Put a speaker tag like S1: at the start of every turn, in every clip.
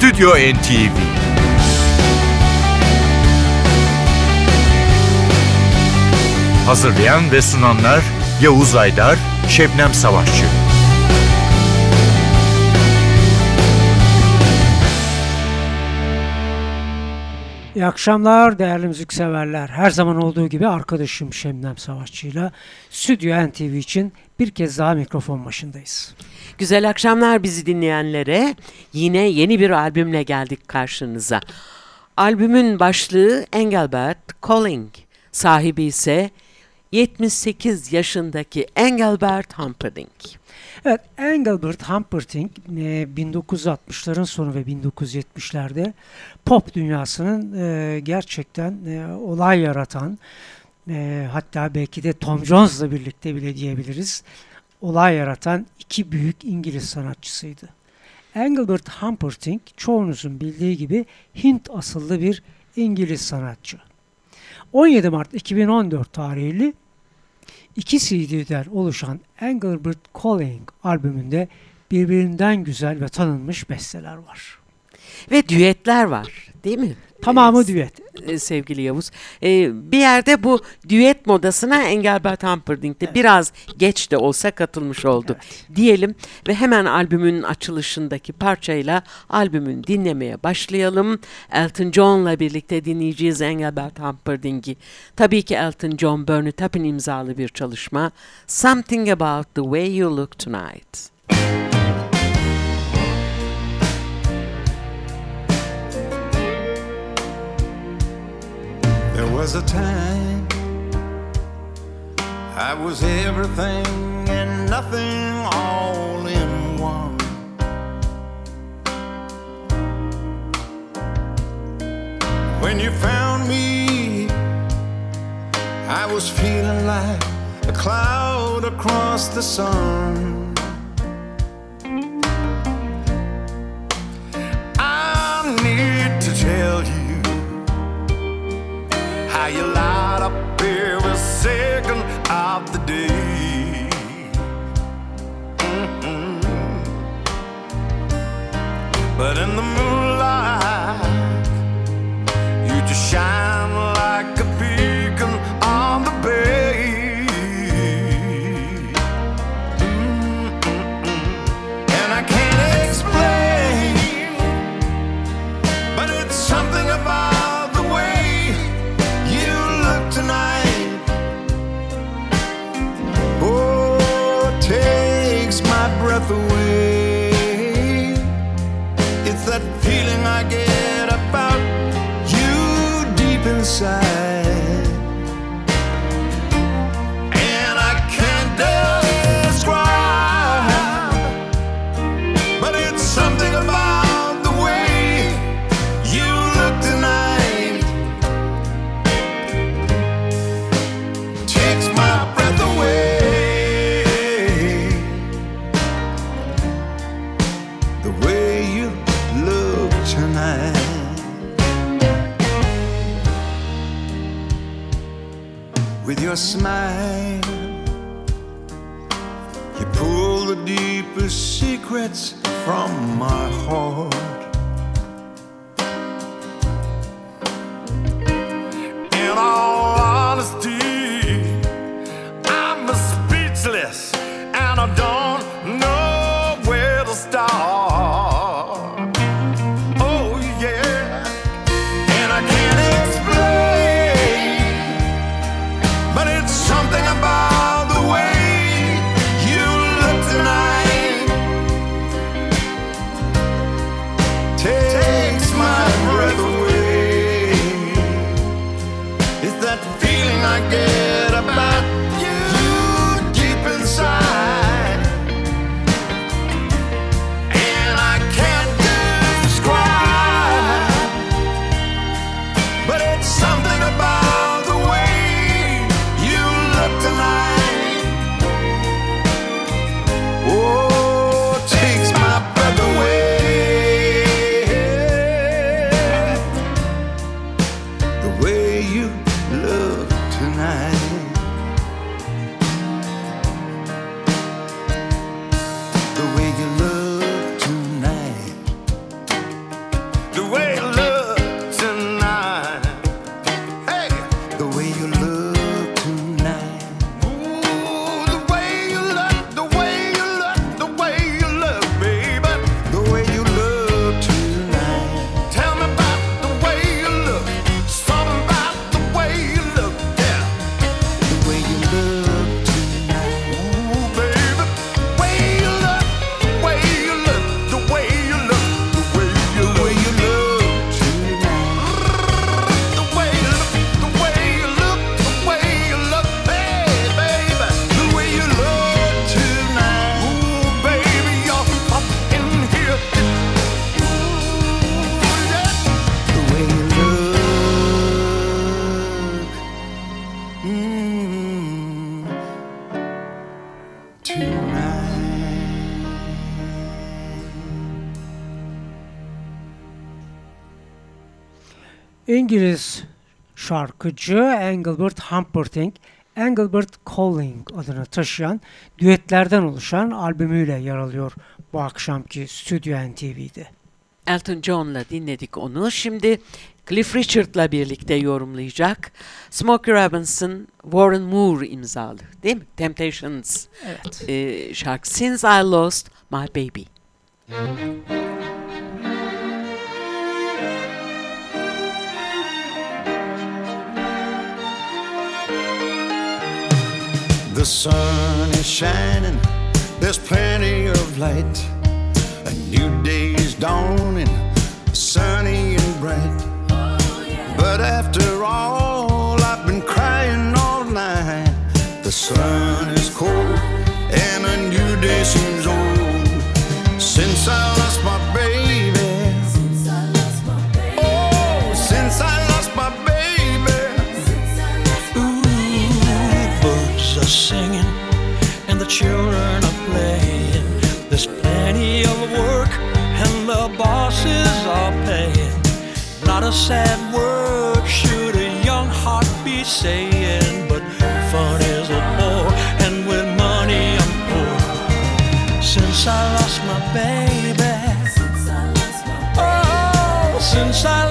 S1: Stüdyo NTV Hazırlayan ve sunanlar Yavuz Aydar, Şebnem Savaşçı.
S2: İyi akşamlar değerli müzikseverler. Her zaman olduğu gibi arkadaşım Şemnem Savaşçı'yla Stüdyo NTV için bir kez daha mikrofon başındayız.
S3: Güzel akşamlar bizi dinleyenlere. Yine yeni bir albümle geldik karşınıza. Albümün başlığı Engelbert Calling. Sahibi ise 78 yaşındaki Engelbert Humperdinck.
S2: Evet, Engelbert Humperdinck e, 1960'ların sonu ve 1970'lerde pop dünyasının e, gerçekten e, olay yaratan e, hatta belki de Tom Jones'la birlikte bile diyebiliriz olay yaratan iki büyük İngiliz sanatçısıydı. Engelbert Humperdinck çoğunuzun bildiği gibi Hint asıllı bir İngiliz sanatçı. 17 Mart 2014 tarihli iki CD'den oluşan Engelbert Calling albümünde birbirinden güzel ve tanınmış besteler var.
S3: Ve düetler var değil mi?
S2: Tamamı düet.
S3: e, sevgili Yavuz. Ee, bir yerde bu düet modasına Engelbert Humperdinck de biraz geç de olsa katılmış oldu diyelim ve hemen albümün açılışındaki parçayla albümün dinlemeye başlayalım. Elton John'la birlikte dinleyeceğiz Engelbert Humperdinck'i. Tabii ki Elton John Bernie Taupin imzalı bir çalışma. Something About the Way You Look Tonight.
S4: There was a time I was everything and nothing all in one. When you found me, I was feeling like a cloud across the sun. How you light up every second of the day. Mm-mm. But in the moonlight, you just shine
S2: İngiliz şarkıcı Engelbert Humperdinck, Engelbert Calling adını taşıyan düetlerden oluşan albümüyle yer alıyor bu akşamki Stüdyo NTV'de.
S3: Elton John'la dinledik onu. Şimdi Cliff Richard'la birlikte yorumlayacak. Smokey Robinson, Warren Moore imzalı değil mi? Temptations
S2: Evet.
S3: e, şarkı Since I Lost My Baby.
S4: The sun is shining, there's plenty of light. A new day is dawning, sunny and bright. But after all, I've been crying all night. The sun is cold, and a new day seems old.
S5: The bosses are paying. Not a sad word should a young heart be saying, but fun is a bore and with money I'm poor. Since I lost my baby, oh, since I lost my oh,
S4: baby.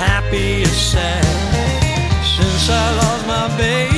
S5: Happy is sad. Since I lost my baby.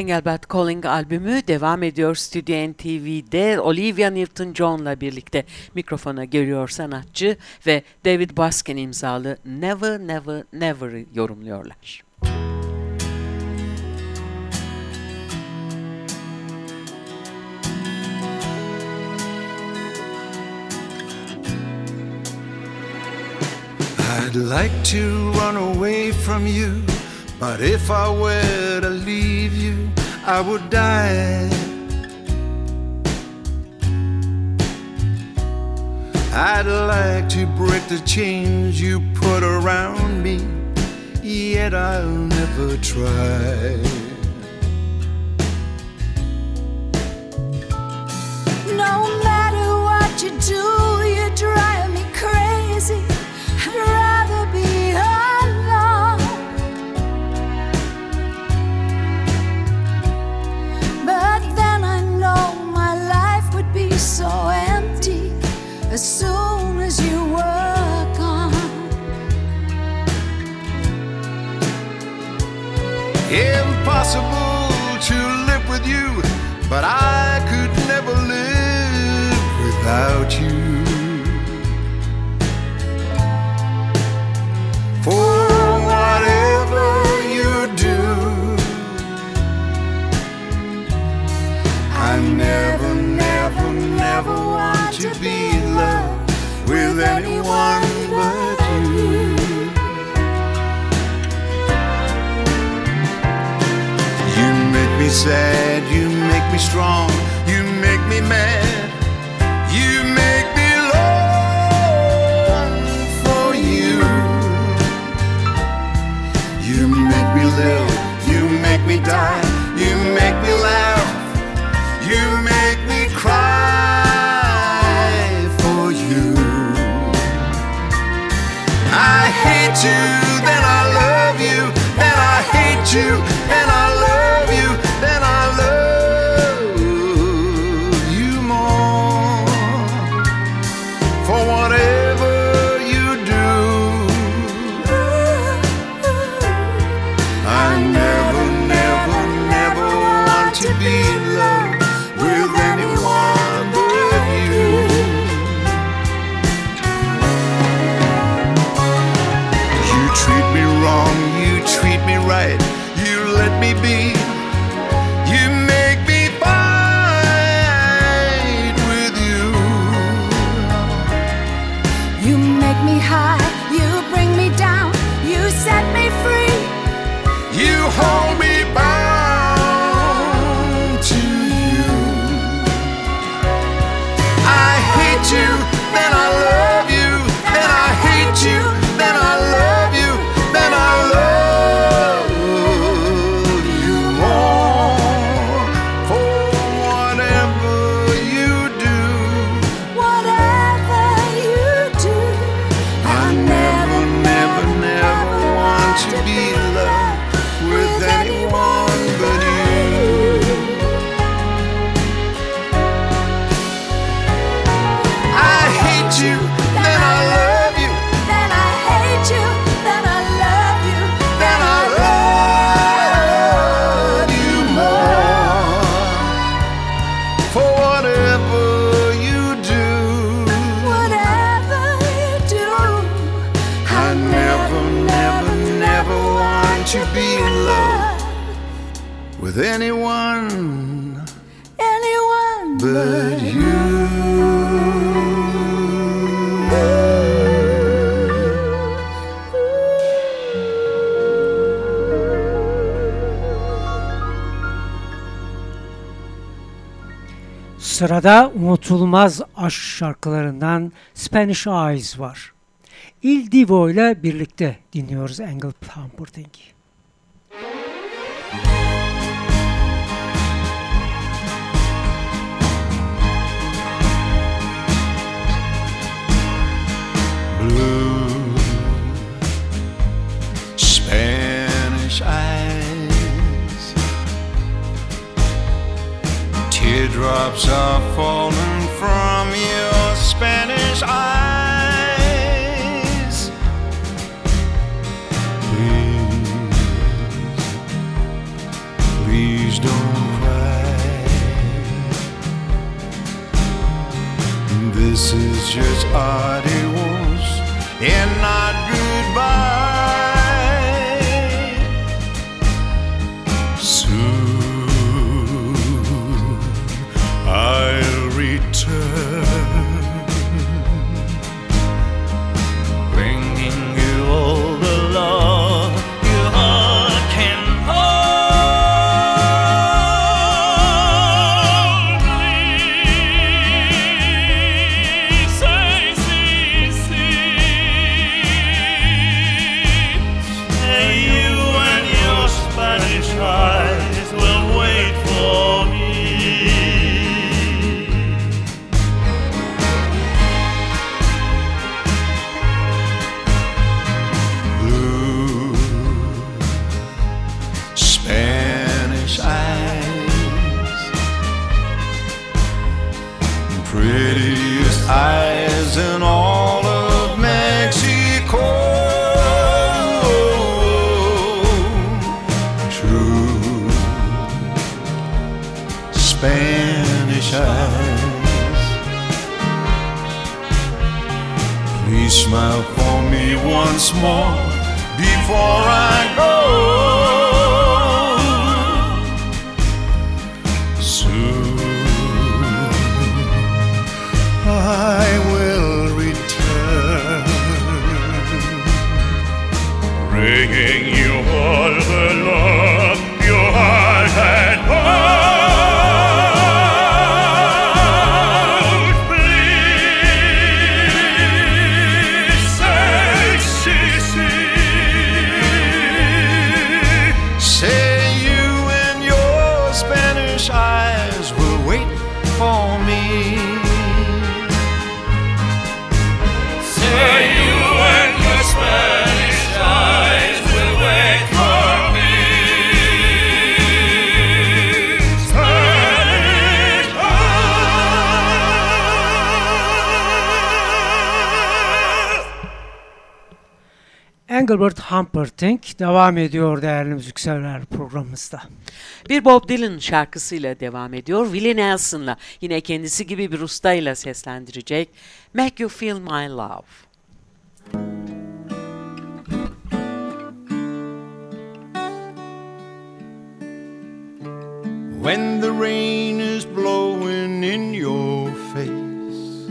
S3: Engelbert Calling albümü devam ediyor Stüdyo NTV'de Olivia Newton-John'la birlikte mikrofona geliyor sanatçı ve David Baskin imzalı Never Never Never'ı yorumluyorlar.
S4: I'd like to run away from you, but if I were to leave you, I would die. I'd like to break the chains you put around me, yet I'll never try.
S6: No matter what you do, you drive me crazy.
S4: Impossible to live with you, but I could never live without you. For whatever you do, I never, never, never want to be in love with anyone sad, you make me strong, you make me mad, you make me long for you. You make me live, you make me die, you make me laugh, you make me cry for you. I hate you, then I love you, then I hate you, then I For whatever you do, whatever you do. I never, never, never want to be in love with anyone anyone but you.
S2: Sırada unutulmaz aşk şarkılarından Spanish Eyes var. Il Divo ile birlikte dinliyoruz Angle Humperdinck.
S4: blue Teardrops are falling from your Spanish eyes. Please, please don't cry. This is just adios and not goodbye.
S2: Engelbert Humperdinck devam ediyor değerli müzikseverler programımızda.
S3: Bir Bob Dylan şarkısıyla devam ediyor. Willie Nelson'la yine kendisi gibi bir ustayla seslendirecek. Make You Feel My Love.
S4: When the rain is blowing in your face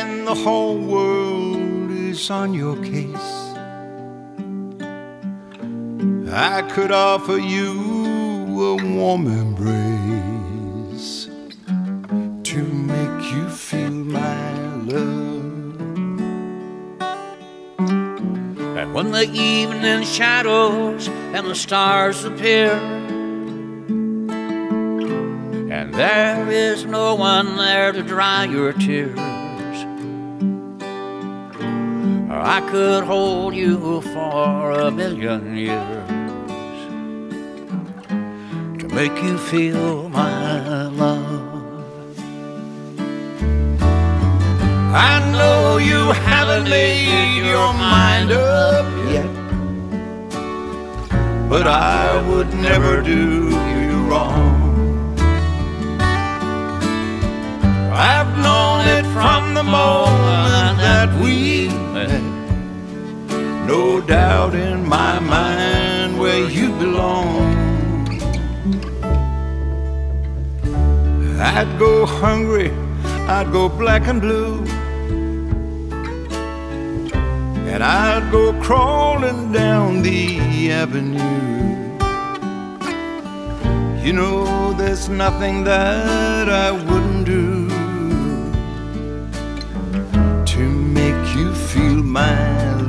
S4: and the whole world on your case, I could offer you a warm embrace to make you feel my love.
S7: And when the evening shadows and the stars appear, and there is no one there to dry your tears, I could hold you for a million years to make you feel my love.
S4: I know you haven't made your mind up yet, but I would never do you wrong. I've known it from the moment that we met. No doubt in my mind where you belong. I'd go hungry, I'd go black and blue. And I'd go crawling down the avenue. You know, there's nothing that I wouldn't do to make you feel my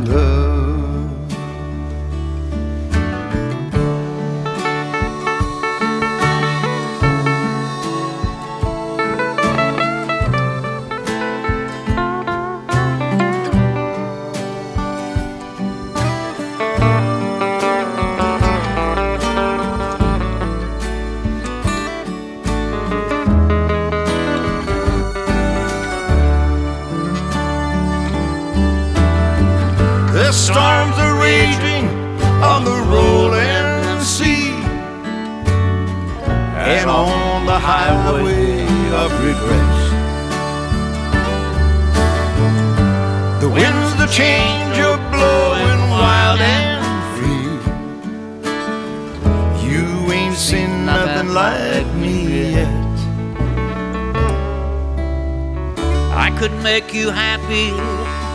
S7: could make you happy,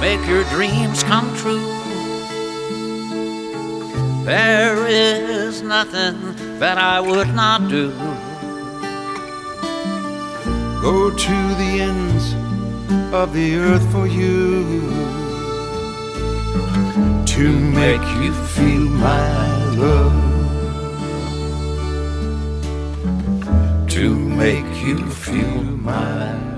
S7: make your dreams come true. There is nothing that I would not do.
S4: Go to the ends of the earth for you to make you feel my love. To make you feel my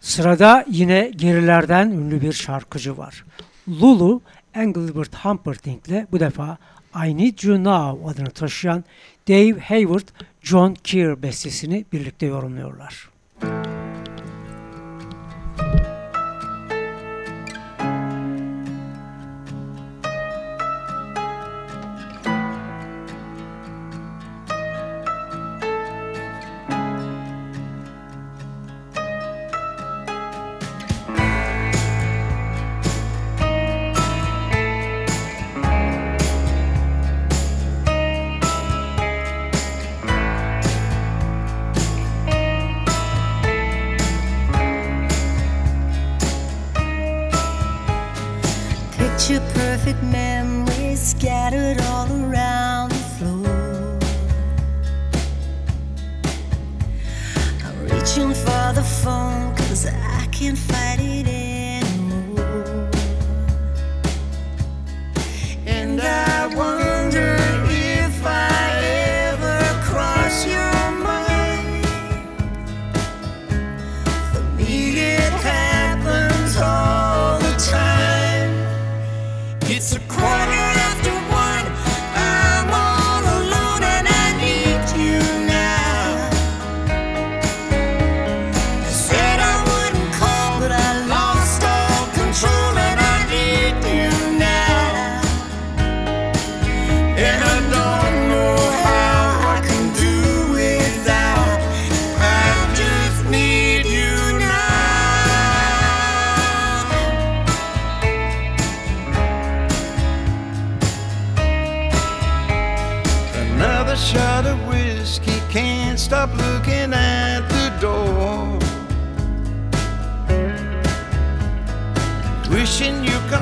S2: Sırada yine gerilerden ünlü bir şarkıcı var. Lulu, Engelbert Humperdinck'le bu defa I Need You Now adını taşıyan Dave Hayward, John Keir bestesini birlikte yorumluyorlar.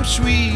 S6: sweet.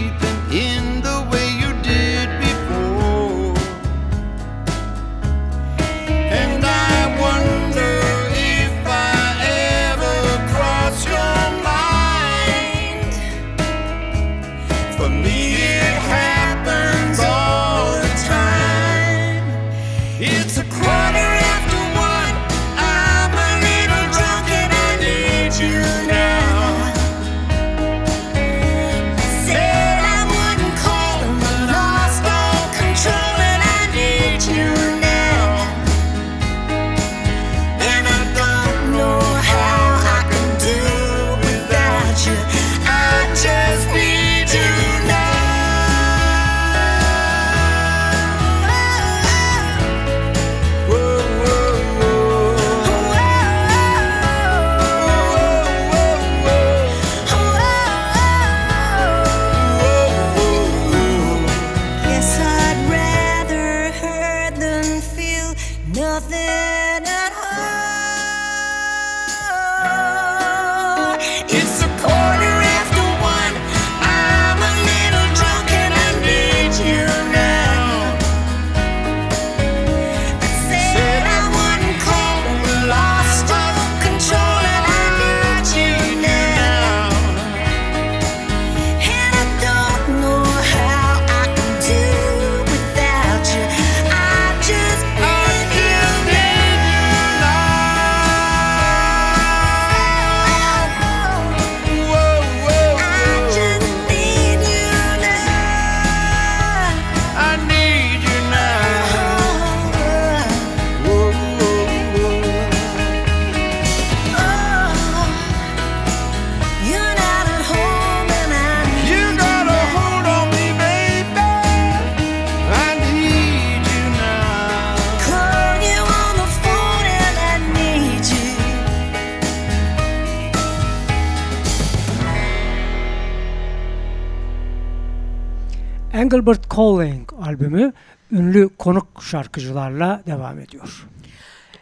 S2: Engelbert Calling albümü ünlü konuk şarkıcılarla devam ediyor.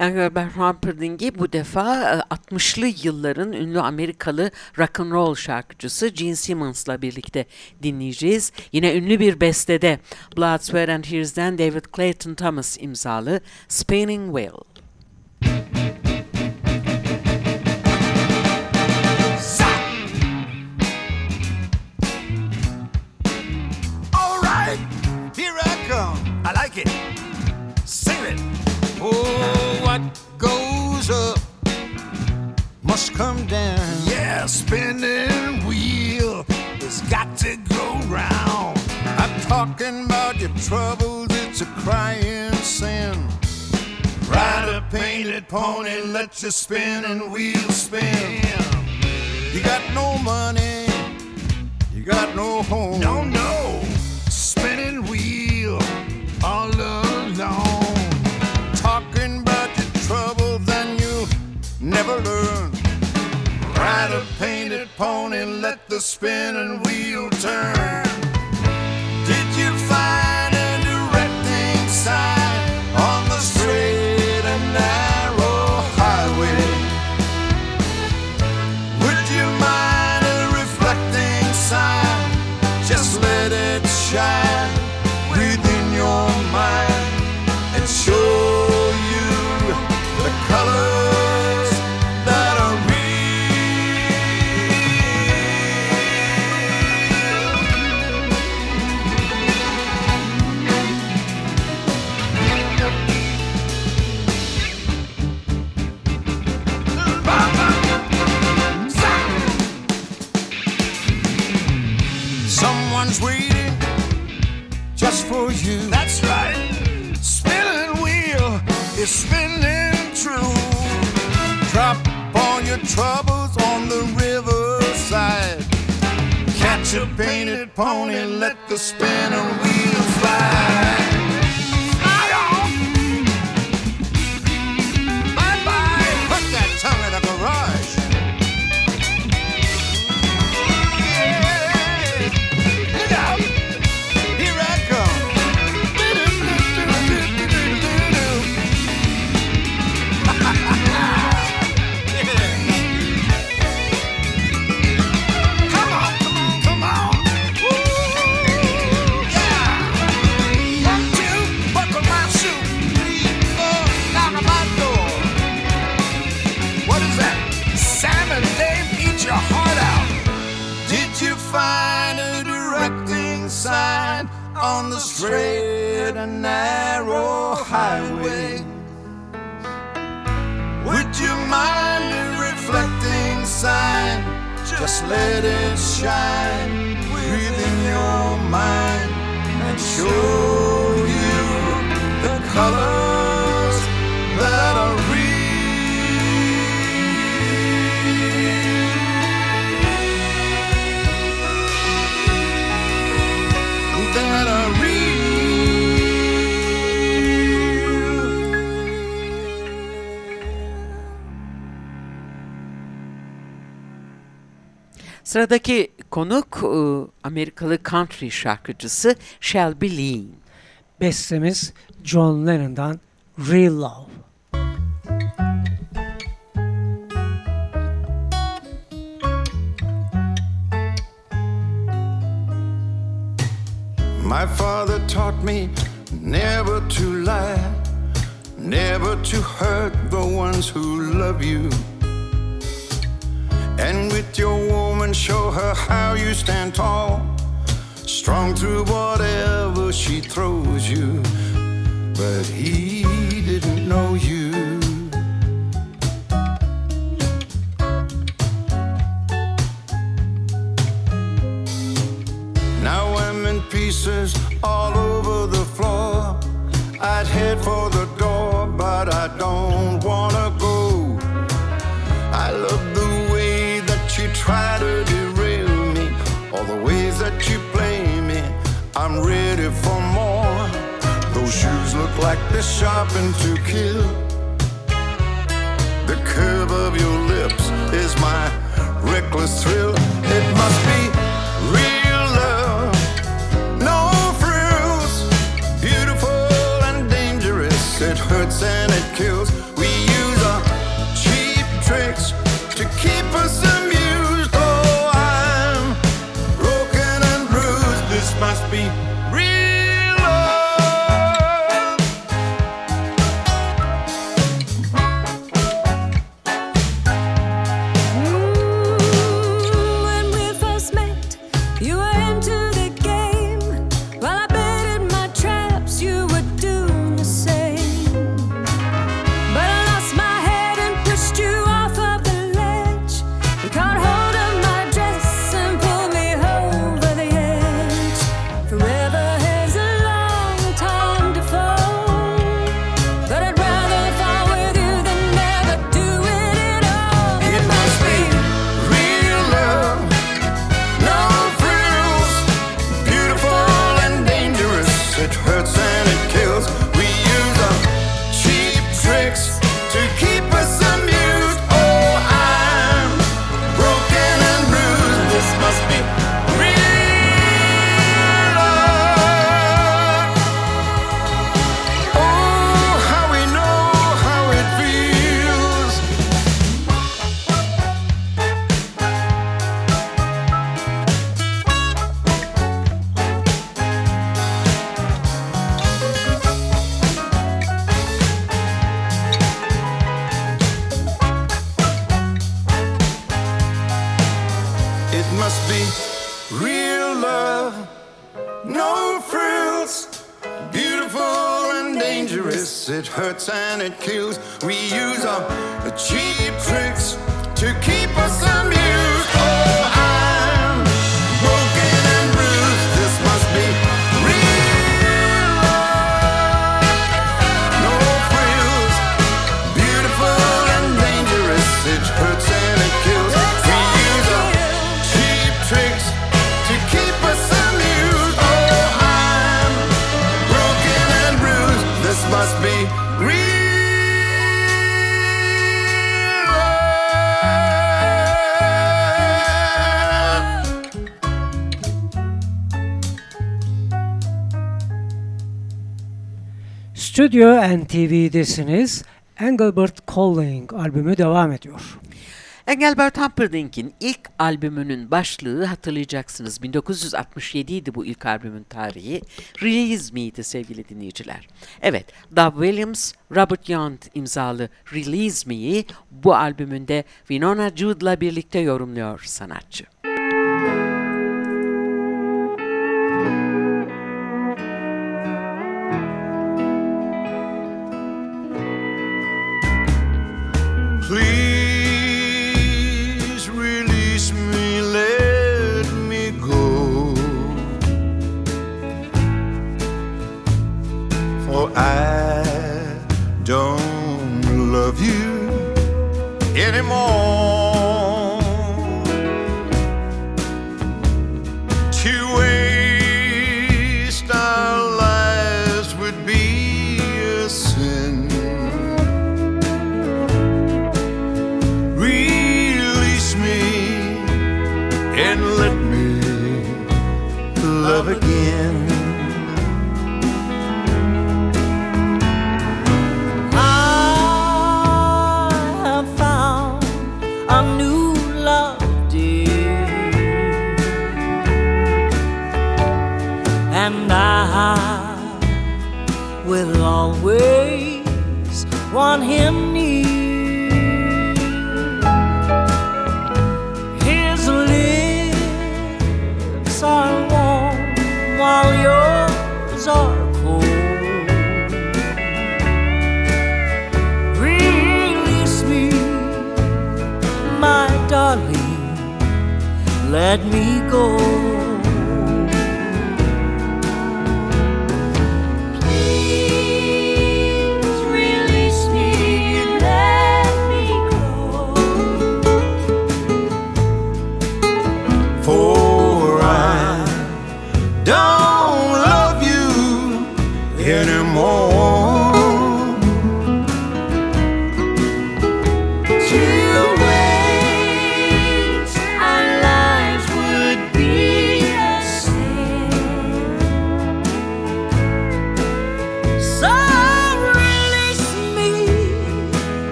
S3: Engelbert Humperdinck'i bu defa e, 60'lı yılların ünlü Amerikalı rock and roll şarkıcısı Gene Simmons'la birlikte dinleyeceğiz. Yine ünlü bir bestede Blood, Sweat and Tears'den David Clayton Thomas imzalı Spinning Wheel.
S4: Müzik up, must come down. Yeah, spinning wheel has got to go round. I'm talking about your troubles, it's a crying sin. Ride a painted pony, let your spinning wheel spin. You got no money, you got no home. No, no. never learn. Ride a painted pony, let the spinning wheel turn. Did you find a directing sign on the straight and narrow highway? Would you mind a reflecting sign? Just let it shine. Troubles on the riverside. Catch a painted pony, let the spinning wheel let it shine within your mind and show you the colors
S3: Sıradaki konuk e, Amerikalı country şarkıcısı Shelby Lean.
S2: Bestemiz John Lennon'dan Real Love.
S4: My father taught me never to lie, never to hurt the ones who love you. And with your woman, show her how you stand tall, strong through whatever she throws you. But he didn't know you. Now I'm in pieces all over the floor. I'd head for the door, but I don't wanna go. Try to derail me, all the ways that you play me. I'm ready for more. Those shoes look like they're sharpened to kill. The curve of your lips is my reckless thrill. It must be and it kills. We use our cheap
S2: Stüdyo NTV'desiniz. Engelbert Calling albümü devam ediyor.
S3: Engelbert Humperdinck'in ilk albümünün başlığı hatırlayacaksınız. 1967 idi bu ilk albümün tarihi. Release Me'ydi sevgili dinleyiciler. Evet, Doug Williams, Robert Young imzalı Release Me'yi bu albümünde Winona Jude'la birlikte yorumluyor sanatçı.
S8: Please
S4: want him near. His lips are warm while yours are cold. Release me, my darling. Let me go.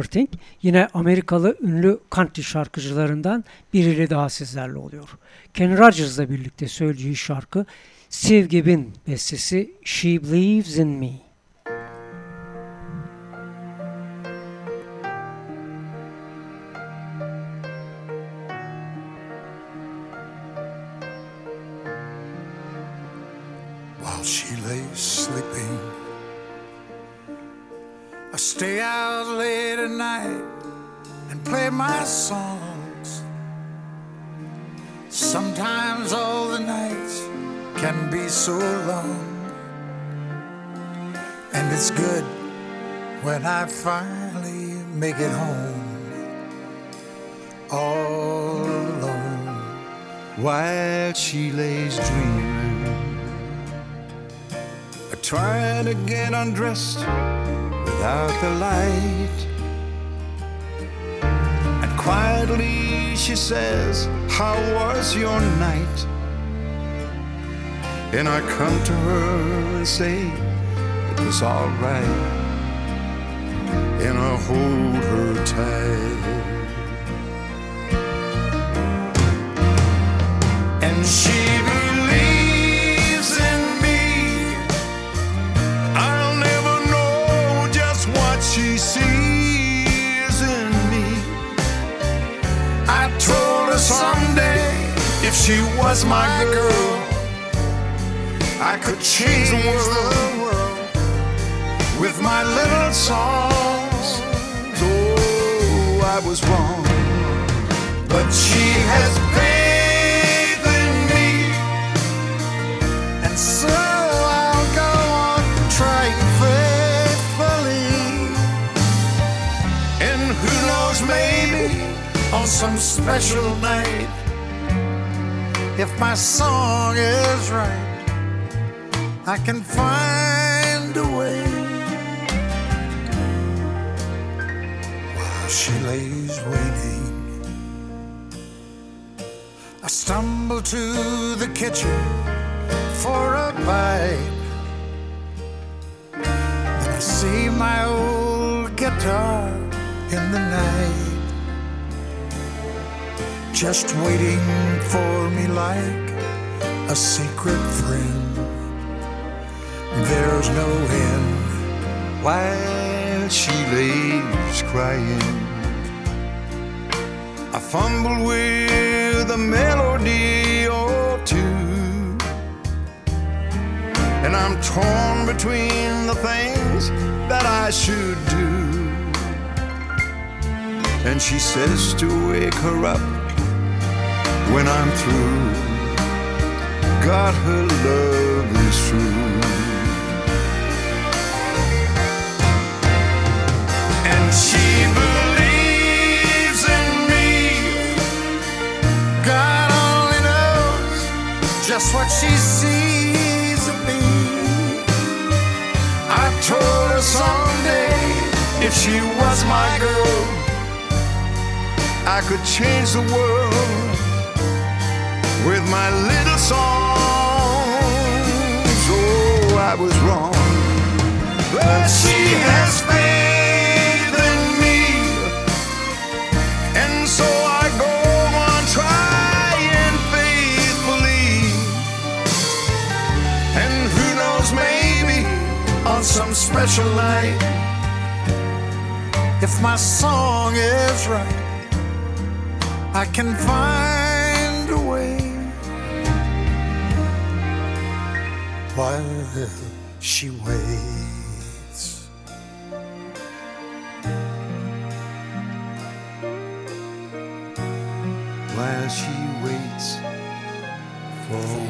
S2: Humperdinck yine Amerikalı ünlü country şarkıcılarından biriyle daha sizlerle oluyor. Kenny Rogers'la birlikte söyleyeceği şarkı Steve Gibb'in bestesi She Believes in Me.
S8: Stay out late at night and play my songs. Sometimes all the nights can be so long, and it's good when I finally make it home all alone while she lays dreaming. I try to get undressed without the light and
S4: quietly she says, How was your night? And I come to her and say, It was alright. And I hold her tight. And she she was my girl, I could change the world with my little songs. Oh, I was wrong, but she has faith me, and so I'll go on trying faithfully. And who knows, maybe on some special night, if my song is right, I can find a way. While she lays waiting, I stumble to the kitchen for a bite. Then I see my old guitar in the night, just waiting for me like a secret friend. There's no end while she lays crying. I fumble with a melody or two. And I'm torn between the things that I should do. And she says to wake her up when I'm through. God, her love is true. And she believes in me. God only knows just what she sees in me. I told her someday if she was my girl, I could change the world with my little songs. Oh, I was wrong. But she has faith in me. And so I go on trying faithfully. And who knows, maybe on some special night, if my song is right, I can find While she waits. While she waits for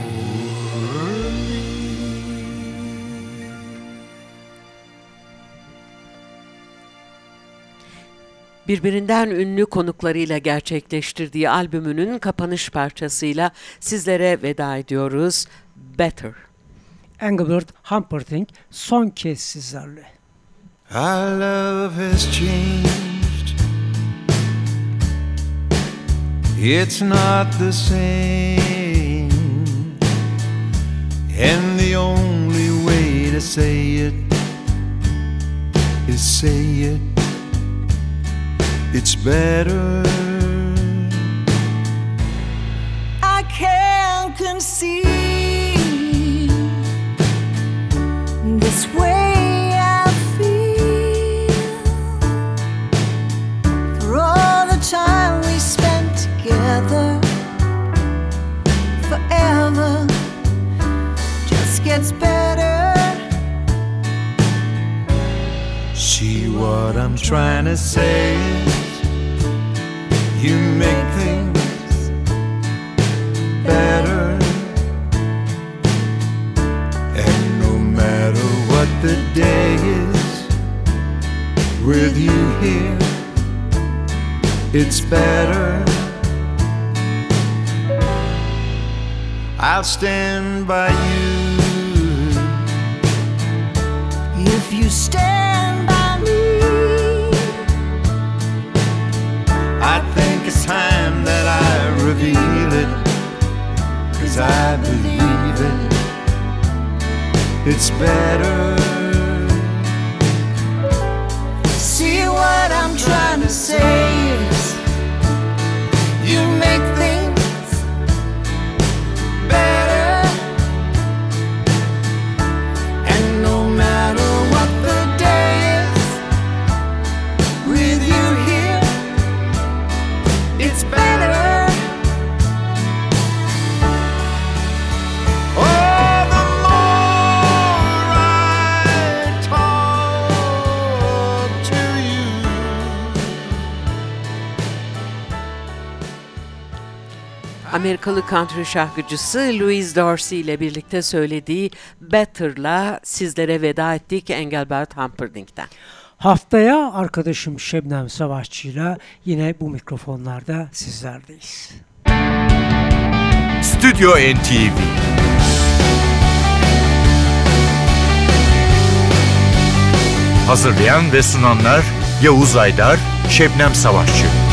S3: birbirinden ünlü konuklarıyla gerçekleştirdiği albümünün kapanış parçasıyla sizlere veda ediyoruz. Better.
S2: Engelbert Humperdinck son kez sizlerle.
S4: Our love has changed. It's not the same. And the only way to say it is say it. It's better.
S6: I can't conceive gets better.
S4: See what I'm trying to say you make the day is with you here. It's better. I'll stand by you.
S6: If you stand by me,
S4: I think it's time that I reveal it.
S6: Cause I believe it. It's better.
S4: Say
S3: Amerikalı country şarkıcısı Louis Dorsey ile birlikte söylediği Better'la sizlere veda ettik Engelbert Humperdinck'ten.
S2: Haftaya arkadaşım Şebnem Savaşçı'yla yine bu mikrofonlarda sizlerdeyiz.
S1: Stüdyo NTV Hazırlayan ve sunanlar Yavuz Aydar, Şebnem Savaşçı